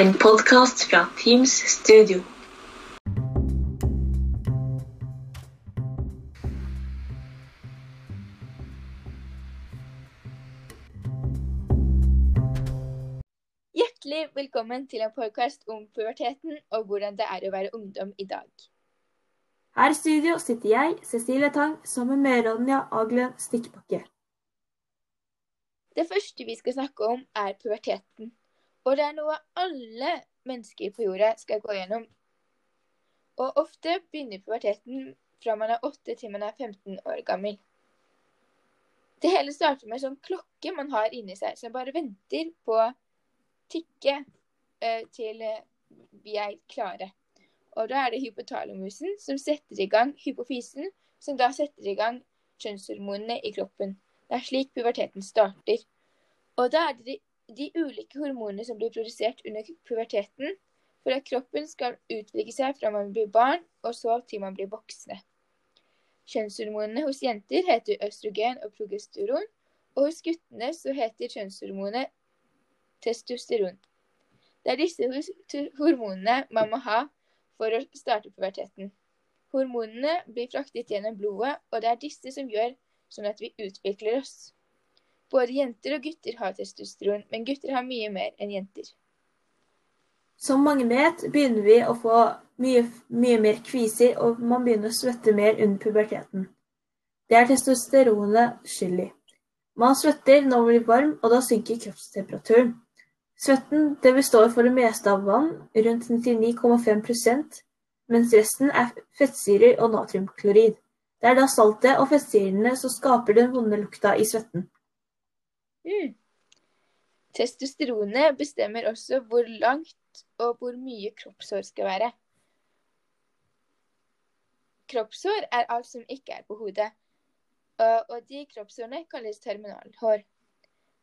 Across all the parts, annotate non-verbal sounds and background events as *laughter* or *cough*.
En podkast fra Teams Studio. Hjertelig velkommen til en podkast om puberteten og hvordan det er å være ungdom i dag. Her i studio sitter jeg, Cecilie Tang, sammen med Ronja Aglen Stikkbakke. Det første vi skal snakke om, er puberteten. Og det er noe alle mennesker på jorda skal gå gjennom. Og ofte begynner puberteten fra man er 8 til man er 15 år gammel. Det hele starter med en sånn klokke man har inni seg, som bare venter på å tikke eh, til eh, vi er klare. Og da er det hypotalamusen som setter i gang hypofisen, som da setter i gang kjønnshormonene i kroppen. Det er slik puberteten starter. Og da er det de, de ulike hormonene som blir produsert under puberteten, for at kroppen skal utvikle seg fra man blir barn, og så til man blir voksne. Kjønnshormonene hos jenter heter østrogen og progesteron, og hos guttene så heter kjønnshormonet testosteron. Det er disse hormonene man må ha for å starte puberteten. Hormonene blir fraktet gjennom blodet, og det er disse som gjør sånn at vi utvikler oss. Både jenter og gutter har testosteron, men gutter har mye mer enn jenter. Som mange vet, begynner vi å få mye, mye mer kviser, og man begynner å svette mer under puberteten. Det er testosteronet skyld i. Man svetter når man blir varm, og da synker kroppstemperaturen. Svetten det består for det meste av vann, rundt 99,5% mens resten er fettsyrer og natriumklorid. Det er da saltet og fettsyrene som skaper den vonde lukta i svetten. Mm. Testosteronet bestemmer også hvor langt og hvor mye kroppshår skal være. Kroppshår er alt som ikke er på hodet, og de kroppshårene kalles terminalhår.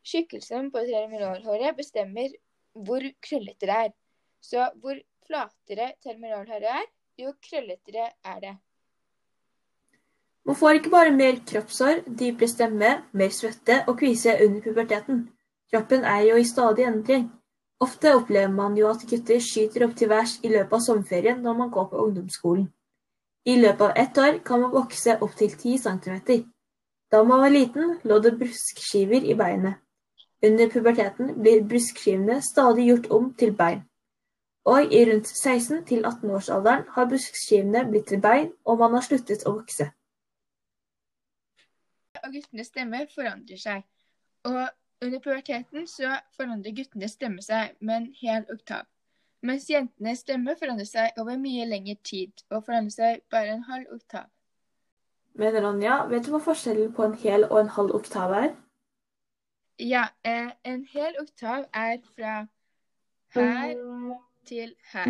Tjukkelsen på terminalhåret bestemmer hvor krøllete det er. Så hvor flatere terminalhåret er, jo krølletere er det. Man får ikke bare mer kroppshår, dypere stemme, mer svette og kvise under puberteten. Kroppen er jo i stadig endring. Ofte opplever man jo at gutter skyter opp til værs i løpet av sommerferien når man går på ungdomsskolen. I løpet av ett år kan man vokse opp til 10 cm. Da man var liten, lå det bruskskiver i beinet. Under puberteten blir bruskskivene stadig gjort om til bein, og i rundt 16 til 18-årsalderen har bruskskivene blitt til bein, og man har sluttet å vokse. Og guttenes stemme forandrer seg. Og under puberteten så forandrer guttenes stemme seg med en hel oktav. Mens jentenes stemme forandrer seg over mye lengre tid, og forandrer seg bare en halv oktav. Men Ronja, vet du hva forskjellen på en hel og en halv oktav er? Ja, eh, en hel oktav er fra her til her.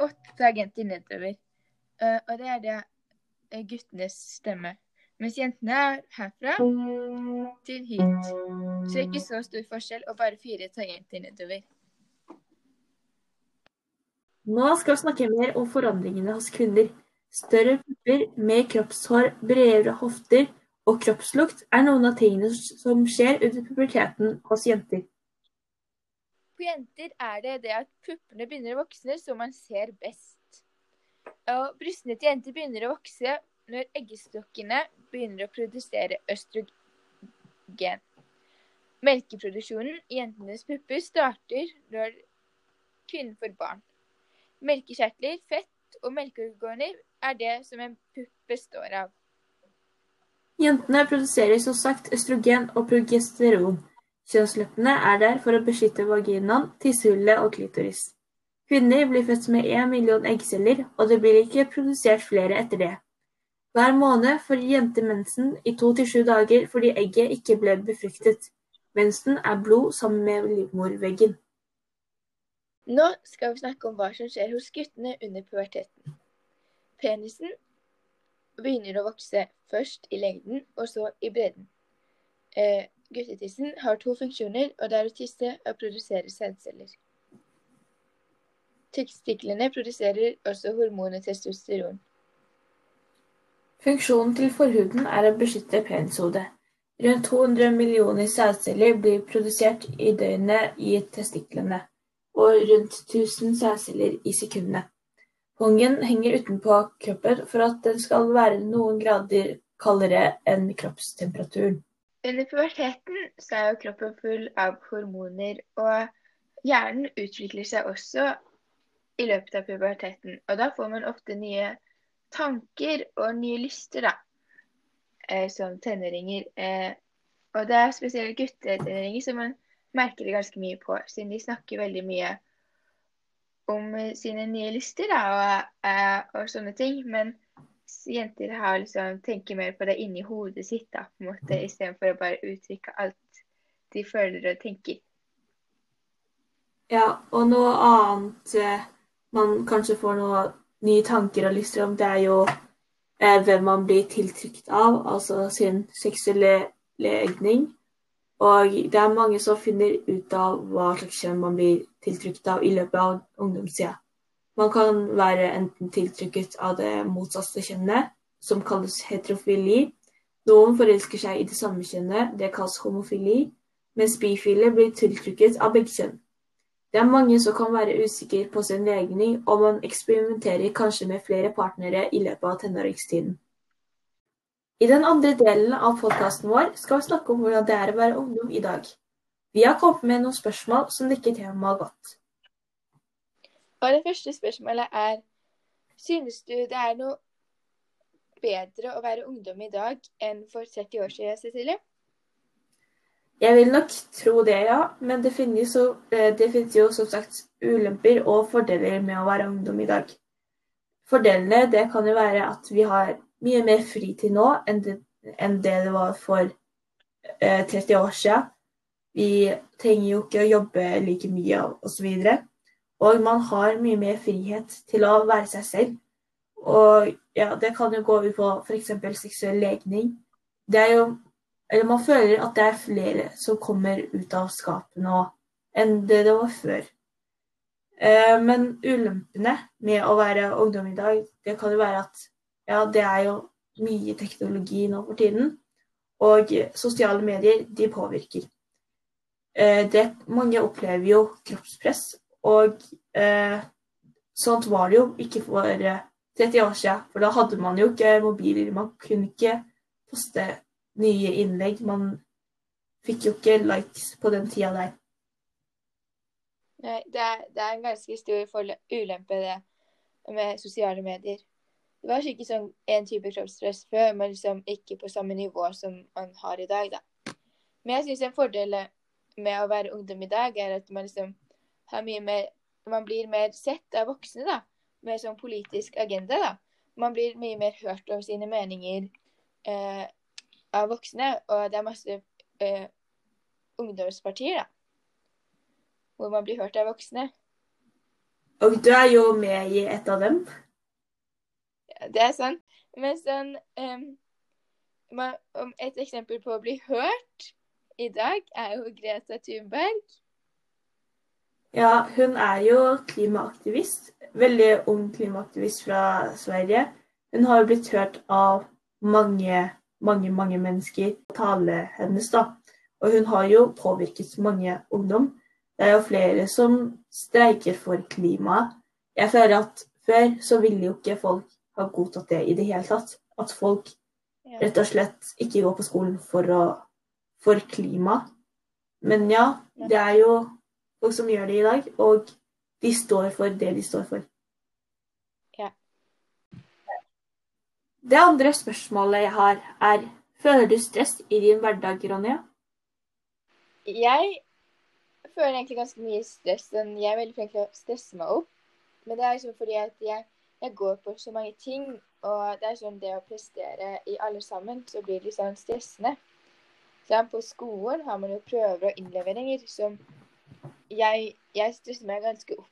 Åtte agenter nedover. Uh, og det er det uh, guttenes stemme. Mens jentene er herfra til hit. Så det er ikke så stor forskjell, og bare fire tangenter nedover. Nå skal vi snakke mer om forandringene hos kvinner. Større pupper, mer kroppshår, bredere hofter og kroppslukt er noen av tingene som skjer under puberteten hos jenter. På jenter er det det at puppene begynner å vokse så man ser best. Og brystene til jenter begynner å vokse når eggstokkene begynner å produsere østrogen. Melkeproduksjonen i jentenes pupper starter når kvinnen får barn. Melkekjertler, fett og melkeorganer er det som en pupp består av. Jentene produserer som sagt østrogen og progesteron. Kjønnsleppene er der for å beskytte vaginaen, tissehullet og klitoris. Kvinner blir født med én million eggceller, og det blir ikke produsert flere etter det. Hver måned får jenter mensen i to til sju dager fordi egget ikke ble befruktet. Mensen er blod sammen med livmorveggen. Nå skal vi snakke om hva som skjer hos guttene under puberteten. Penisen begynner å vokse først i lengden og så i bredden. Eh, guttetissen har to funksjoner, og det er å tisse og produsere sædceller. Testiklene produserer også hormonet testosteron. Funksjonen til forhuden er å beskytte penishodet. Rundt 200 millioner sædceller blir produsert i døgnet i testiklene, og rundt 1000 sædceller i sekundene. Pungen henger utenpå kroppen for at den skal være noen grader kaldere enn kroppstemperaturen. Under puberteten så er jo kroppen full av hormoner, og hjernen utvikler seg også i løpet av puberteten. Og da får man ofte nye tanker og nye lyster, da, eh, som tenåringer. Eh, og det er spesielt guttetenåringer som man merker det ganske mye på, siden de snakker veldig mye om eh, sine nye lyster da, og, og sånne ting. Men jenter har liksom, tenker mer på det inni hodet sitt da, på en måte, istedenfor å bare uttrykke alt de føler og tenker. Ja, og noe annet man kanskje får noen nye tanker og lyster om, det er jo eh, hvem man blir tiltrykt av, altså sin seksuelle legning. Og det er mange som finner ut av hva slags kjønn man blir tiltrykt av i løpet av ungdomstida. Man kan være enten tiltrykket av det motsatte kjønnet, som kalles heterofili. Noen forelsker seg i det samme kjønnet, det kalles homofili, mens bifile blir tiltrykket av begge kjønn. Det er mange som kan være usikre på sin legning, og man eksperimenterer kanskje med flere partnere i løpet av tenåringstiden. I den andre delen av podkasten vår skal vi snakke om hvordan det er å være ungdom i dag. Vi har kommet med noen spørsmål som dekker temaet godt. Og det første spørsmålet er Synes du det er noe bedre å være ungdom i dag enn for 30 år siden, Cecilie? Jeg vil nok tro det, ja. Men det finnes, jo, eh, det finnes jo som sagt ulemper og fordeler med å være ungdom i dag. Fordelene det kan jo være at vi har mye mer fritid nå enn det, enn det, det var for eh, 30 år siden. Vi trenger jo ikke å jobbe like mye osv. Og, og man har mye mer frihet til å være seg selv. Og ja, det kan jo gå ut på f.eks. seksuell legning. Det er jo eller man føler at det er flere som kommer ut av skapet nå enn det det var før. Eh, men ulempene med å være ungdom i dag, det kan jo være at ja, det er jo mye teknologi nå for tiden. Og sosiale medier, de påvirker. Eh, det, mange opplever jo kroppspress, og eh, sånt var det jo ikke for 30 år siden. For da hadde man jo ikke mobiler. Man kunne ikke poste nye innlegg. Man fikk jo ikke likes på den tida der. Nei, det er, det er en ganske stor ulempe, det med sosiale medier. Det var ikke sånn en type kroppspress før, men liksom ikke på samme nivå som man har i dag, da. Men jeg syns en fordel med å være ungdom i dag, er at man liksom har mye mer Man blir mer sett av voksne, da. Med sånn politisk agenda, da. Man blir mye mer hørt over sine meninger. Eh, av voksne, og det er masse uh, ungdomspartier, da. Hvor man blir hørt av voksne. Og du er jo med i et av dem. Ja, det er sant. Men sånn um, man, Et eksempel på å bli hørt i dag er jo Greta Thunberg. Ja, hun er jo klimaaktivist. Veldig ung klimaaktivist fra Sverige. Hun har jo blitt hørt av mange mange, mange mennesker tale hennes, da. Og hun har jo påvirket mange ungdom. Det er jo flere som streiker for klimaet. Jeg føler at før så ville jo ikke folk ha godtatt det i det hele tatt. At folk rett og slett ikke går på skolen for, å, for klima. Men ja, det er jo folk som gjør det i dag, og de står for det de står for. Det andre spørsmålet jeg har, er Føler du stress i din hverdag, Ronja? Jeg føler egentlig ganske mye stress. Men Jeg er veldig flink til å stresse meg opp. Men det er liksom fordi at jeg, jeg, går på så mange ting, og det er sånn det å prestere i alle sammen, så blir det liksom stressende. Så på skolen har man jo prøver og innleveringer som jeg, jeg stresser meg ganske opp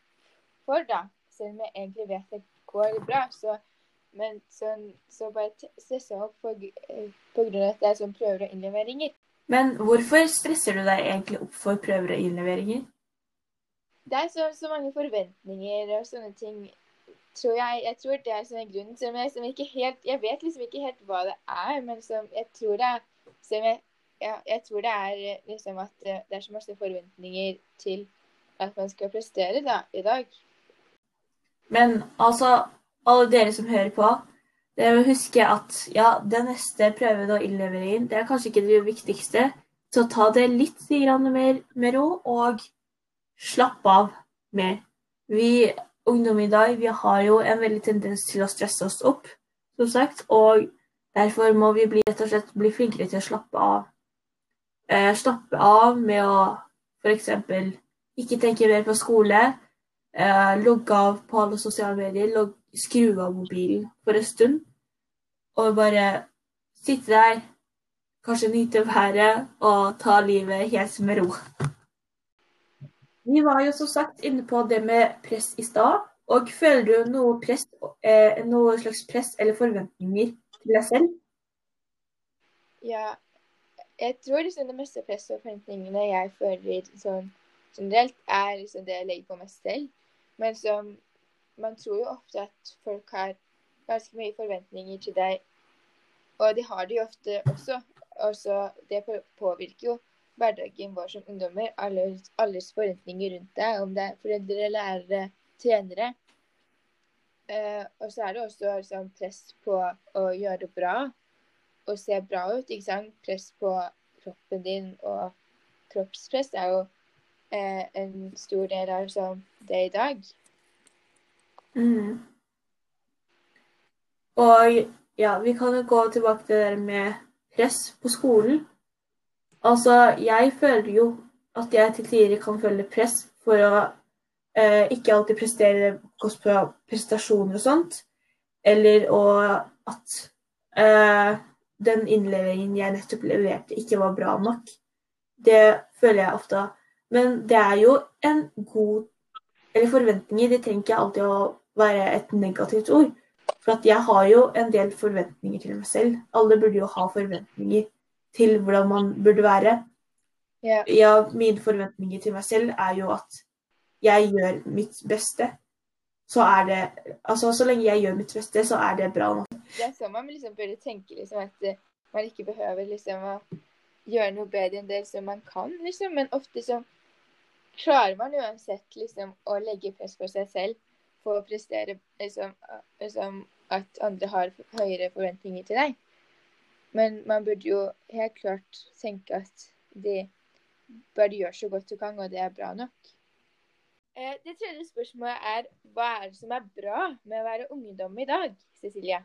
for, da. Selv om jeg egentlig vet det går bra, så men sånn, så bare stressa opp på, eh, at det er sånn prøver og innleveringer. Men hvorfor stresser du deg egentlig opp for prøver og innleveringer? Det er så, så mange forventninger og sånne ting. Tror jeg, jeg tror det er sånn grunn som jeg, som ikke helt, jeg vet liksom ikke helt hva det er, men som jeg tror det er som jeg, ja, jeg tror det er liksom at det er så masse forventninger til at man skal prestere da, i dag. Men altså, alle dere som hører på, dere må huske at ja, den neste prøven og innleveringen, det er kanskje ikke det viktigste. Så ta det litt mer med ro, og slapp av mer. Vi ungdom i dag, vi har jo en veldig tendens til å stresse oss opp, som sagt. Og derfor må vi bli, rett og slett bli flinkere til å slappe av. Eh, slappe av med å f.eks. ikke tenke mer på skole. Eh, logge av på alle sosiale medier. Log, skru av mobilen for en stund. Og bare sitte der, kanskje nyte været og ta livet helt med ro. Vi var jo som sagt inne på det med press i stad. Og føler du noe, press, eh, noe slags press eller forventninger til deg selv? Ja, jeg tror liksom det meste presset og forventningene jeg føler sånn generelt, er liksom det jeg legger på meg selv. Men som man tror jo ofte at folk har ganske mye forventninger til deg, og de har de ofte også. Og det påvirker jo hverdagen vår som ungdommer. Alles, alles forventninger rundt deg, om det er foreldre, lærere, trenere. Eh, og så er det også liksom, press på å gjøre det bra og se bra ut. ikke sant? Press på kroppen din og kroppspress er jo eh, en stor del av liksom, det i dag. Mm. Og ja, vi kan jo gå tilbake til det der med press på skolen. Altså, jeg føler jo at jeg til tider kan føle press for å eh, ikke alltid prestere godt på prestasjoner og sånt. Eller å, at eh, den innleveringen jeg nettopp leverte, ikke var bra nok. Det føler jeg ofte. Men det er jo en god Eller forventninger, det trenger ikke alltid å være et negativt ord. For jeg har jo en del forventninger til meg selv. Alle burde jo ha forventninger til hvordan man burde være. Yeah. Ja, mine forventninger til meg selv er jo at jeg gjør mitt beste. Så er det Altså, så lenge jeg gjør mitt beste, så er det bra nok. Det er sånn man liksom burde tenke liksom at eh, man ikke behøver liksom å gjøre noe bedre enn det som man kan, liksom. Men ofte så klarer man uansett liksom å legge press på seg selv for å prestere liksom, liksom at andre har høyere forventninger til deg. Men man burde jo helt klart tenke at de bare gjør så godt du kan, og det er bra nok. Eh, Det tredje spørsmålet er hva er det som er bra med å være ungdom i dag, Cecilie?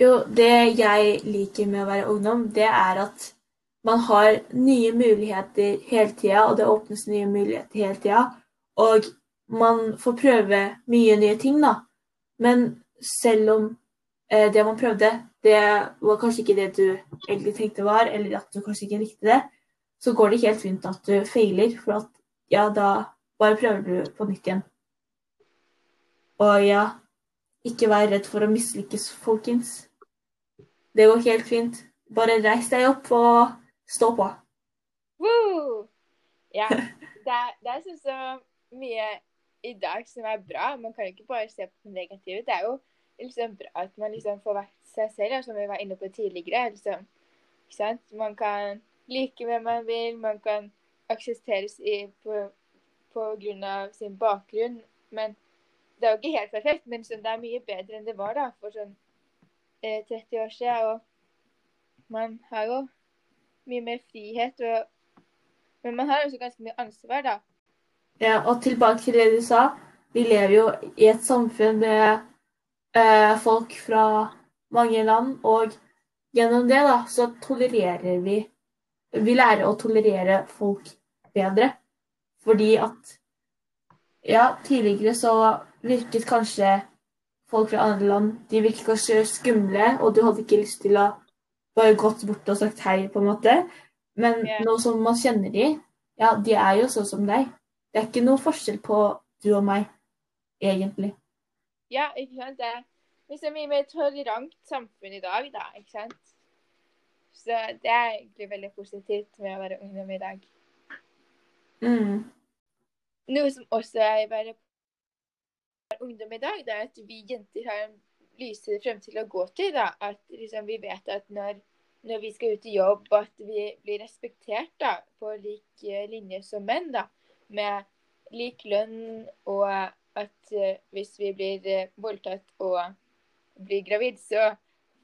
Jo, det jeg liker med å være ungdom, det er at man har nye muligheter hele tida, og det åpnes nye muligheter hele tida. Og man får prøve mye nye ting, da. Men selv om eh, det man prøvde, det var kanskje ikke det du egentlig tenkte var, eller at du kanskje ikke likte det, så går det ikke helt fint at du feiler, for at ja, da bare prøver du på nytt igjen. Og ja, ikke vær redd for å mislykkes, folkens. Det går helt fint. Bare reis deg opp og stå på. Woo! Ja, *laughs* det det så, så mye i dag som er bra. Man kan ikke bare se på det negative. Det er jo liksom bra at man liksom får vært seg selv, som vi var inne på tidligere. Liksom. Ikke sant? Man kan like hvem man vil, man kan aksepteres i, på, på grunn av sin bakgrunn. Men det er jo ikke helt perfekt, men sånn, det er mye bedre enn det var da, for sånn eh, 30 år siden. Og man har jo mye mer frihet, og, men man har også ganske mye ansvar, da. Ja, og tilbake til det du sa. Vi lever jo i et samfunn med eh, folk fra mange land, og gjennom det da, så tolererer vi Vi lærer å tolerere folk bedre. Fordi at Ja, tidligere så virket kanskje folk fra andre land De virket kanskje skumle, og du hadde ikke lyst til å bare gått bort og sagt hei, på en måte. Men yeah. nå som man kjenner de, ja, de er jo sånn som deg. Det er ikke noe forskjell på du og meg, egentlig. Ja, ikke sant? Det er liksom mye mer tolerant samfunn i dag, da, ikke sant? Så det er egentlig veldig positivt med å være ungdom i dag. Mm. Noe som også er bare ungdom i dag, det er at vi jenter har en lysere fremtid å gå til. da, At liksom, vi vet at når, når vi skal ut i jobb, at vi blir respektert da, på lik linje som menn. da. Med lik lønn, og at uh, hvis vi blir uh, voldtatt og blir gravid, så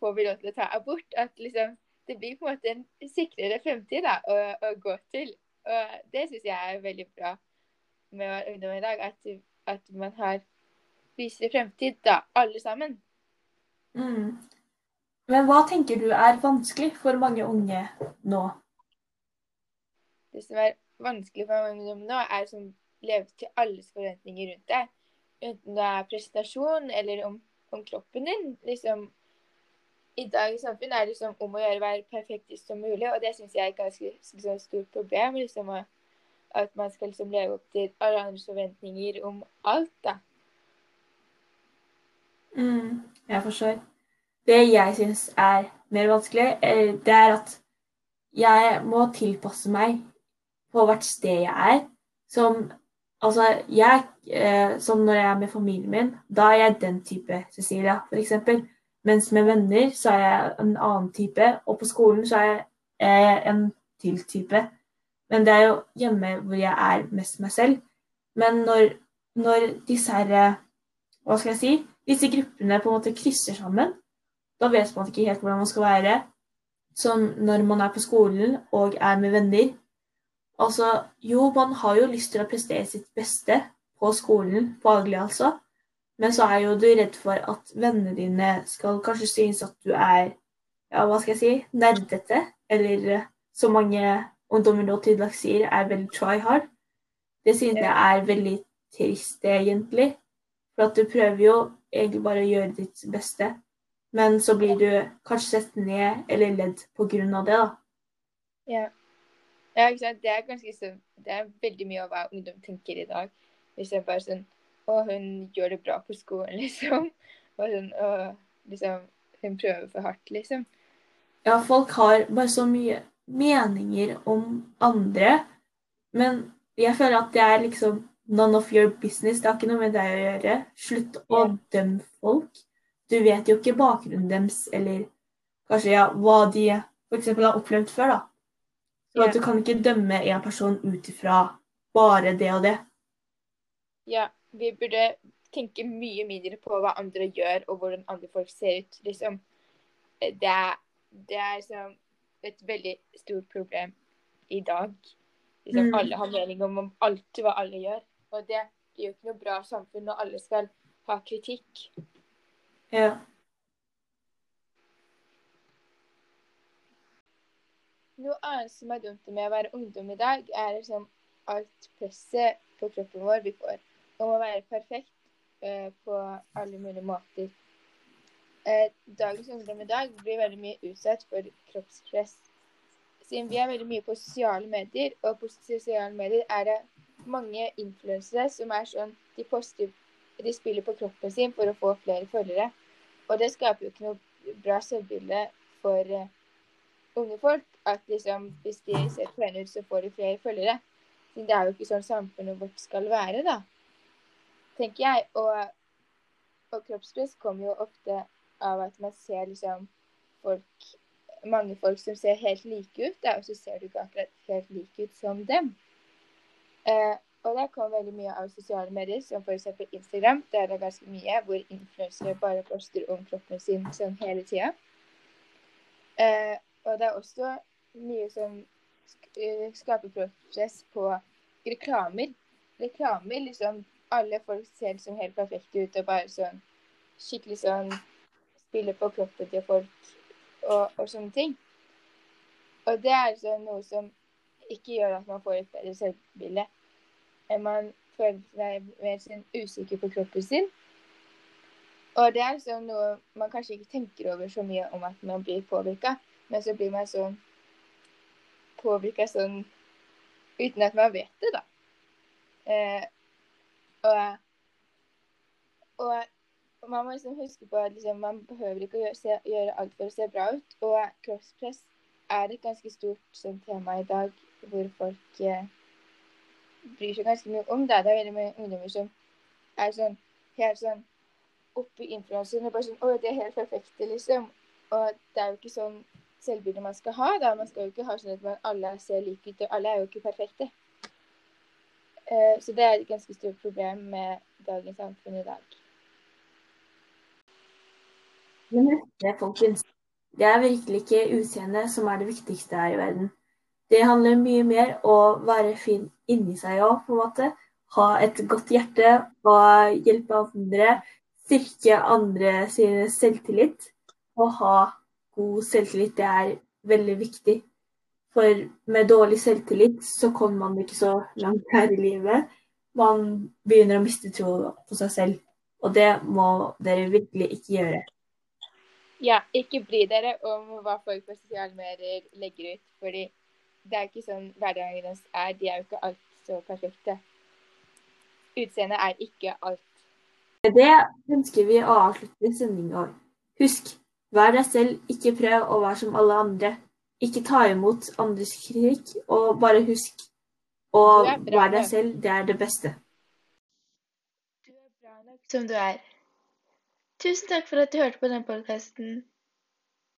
får vi lov til å ta abort. At liksom, det blir på en måte en sikrere fremtid da, å, å gå til. Og det syns jeg er veldig bra med å være ungdom i dag. At, at man har visere fremtid, da, alle sammen. Mm. Men hva tenker du er vanskelig for mange unge nå? Det som er vanskelig for mange ungdom nå, er å leve til alles forventninger rundt deg. Enten det er presentasjon eller om, om kroppen din. Liksom, I dagens samfunn er det liksom om å gjøre å være perfektest som mulig, og det syns jeg er et ganske liksom, stort problem. Liksom, at man skal liksom, leve opp til alle andres forventninger om alt. da. Mm, jeg forstår. Det jeg syns er mer vanskelig, eh, det er at jeg må tilpasse meg på hvert sted jeg er. Som Altså, jeg eh, Som når jeg er med familien min, da er jeg den type Cecilia, f.eks. Mens med venner så er jeg en annen type, og på skolen så er jeg eh, en til type. Men det er jo hjemme hvor jeg er mest meg selv. Men når, når disse her Hva skal jeg si? Disse gruppene på en måte krysser sammen, da vet man ikke helt hvordan man skal være. Som når man er på skolen og er med venner, Altså, jo, man har jo lyst til å prestere sitt beste på skolen, faglig altså, men så er jo du redd for at vennene dine skal kanskje synes at du er, ja, hva skal jeg si, nerdete, eller eh, som mange ungdommer nå til dags sier, er veldig try hard. Det synes jeg er veldig trist, egentlig. For at du prøver jo egentlig bare å gjøre ditt beste, men så blir du kanskje sett ned eller ledd på grunn av det, da. Ja. Ja, ikke sant? Det er ganske sånn Det er veldig mye av hva ungdom tenker i dag. Hvis det er bare sånn Å, hun gjør det bra på skolen, *laughs* liksom. Og sånn Å, liksom Hun prøver for hardt, liksom. Ja, folk har bare så mye meninger om andre. Men jeg føler at det er liksom none of your business. Det har ikke noe med deg å gjøre. Slutt å dømme folk. Du vet jo ikke bakgrunnen deres, eller kanskje ja, hva de f.eks. har opplevd før, da. Så at du kan ikke dømme en person ut ifra bare det og det. Ja, vi burde tenke mye mindre på hva andre gjør, og hvordan andre folk ser ut. Liksom. Det er, det er liksom et veldig stort problem i dag. Liksom, mm. Alle har mening om, alt hva alle gjør. Og det jo ikke noe bra samfunn når alle skal ha kritikk. Ja. Noe annet som er dumt med å være ungdom i dag, er liksom alt presset på kroppen vår vi får om å være perfekt eh, på alle mulige måter. Eh, dagens ungdom i dag blir veldig mye utsatt for kroppspress. Siden vi er veldig mye på sosiale medier, og på sosiale medier er det mange influensere som er sånn de poster de spiller på kroppen sin for å få flere følgere. Og det skaper jo ikke noe bra selvbilde for uh, unge folk at liksom, hvis de ser pene ut, så får de flere følgere. Men det er jo ikke sånn samfunnet vårt skal være, da. Tenker jeg. Og, og kroppspress kommer jo ofte av at man ser liksom folk Mange folk som ser helt like ut, da, og så ser du ikke akkurat helt like ut som dem. Eh, og der kommer veldig mye av sosiale medier, som f.eks. Instagram. Der er det ganske mye hvor influensere bare poster om kroppen sin sånn hele tida. Eh, og det er også mye som eh, skaper press på reklamer. Reklamer, liksom Alle folk ser liksom helt perfekte ut og bare sånn skikkelig sånn Spiller på kroppen til folk og, og sånne ting. Og det er sånn noe som ikke gjør at man får et bedre selvbilde. Man føler seg mer sånn usikker på kroppen sin. Og det er sånn noe man kanskje ikke tenker over så mye om at man blir påvirka. Men så blir man sånn påvirka sånn uten at man vet det, da. Eh, og, og man må liksom huske på at liksom, man behøver ikke å gjøre, se, gjøre, alt for å se bra ut. Og kroppspress er et ganske stort sånn, tema i dag, hvor folk eh, bryr seg ganske mye om det. Det er veldig mange ungdommer som er sånn helt sånn oppe i influenseren og bare sånn Å, det er helt perfekte, liksom. Og det er jo ikke sånn selvbildet man skal ha. Da. Man skal jo ikke ha sånn at man alle ser like ut, og alle er jo ikke perfekte. Uh, Så det er et ganske stort problem med dagens samfunn i dag. Men husk det, folkens. Det er virkelig ikke utseendet som er det viktigste her i verden. Det handler mye mer om å være fin inni seg òg, på en måte. Ha et godt hjerte og hjelpe andre. Styrke andre sin selvtillit. Og ha god selvtillit, det er veldig viktig. For med dårlig selvtillit så kommer man ikke så langt her i livet. Man begynner å miste tro på seg selv. Og det må dere virkelig ikke gjøre. Ja, ikke bry dere om hva folk på sosiale medier legger ut, fordi det er ikke sånn hverdagen deres er. De er jo ikke alt så perfekte. Utseendet er ikke alt. Med det ønsker vi å avslutte sendinga. Husk, vær deg selv, ikke prøv å være som alle andre. Ikke ta imot andres kritikk, og bare husk å være deg selv. Det er det beste. Du er bra nok som du er. Tusen takk for at du hørte på den podkasten.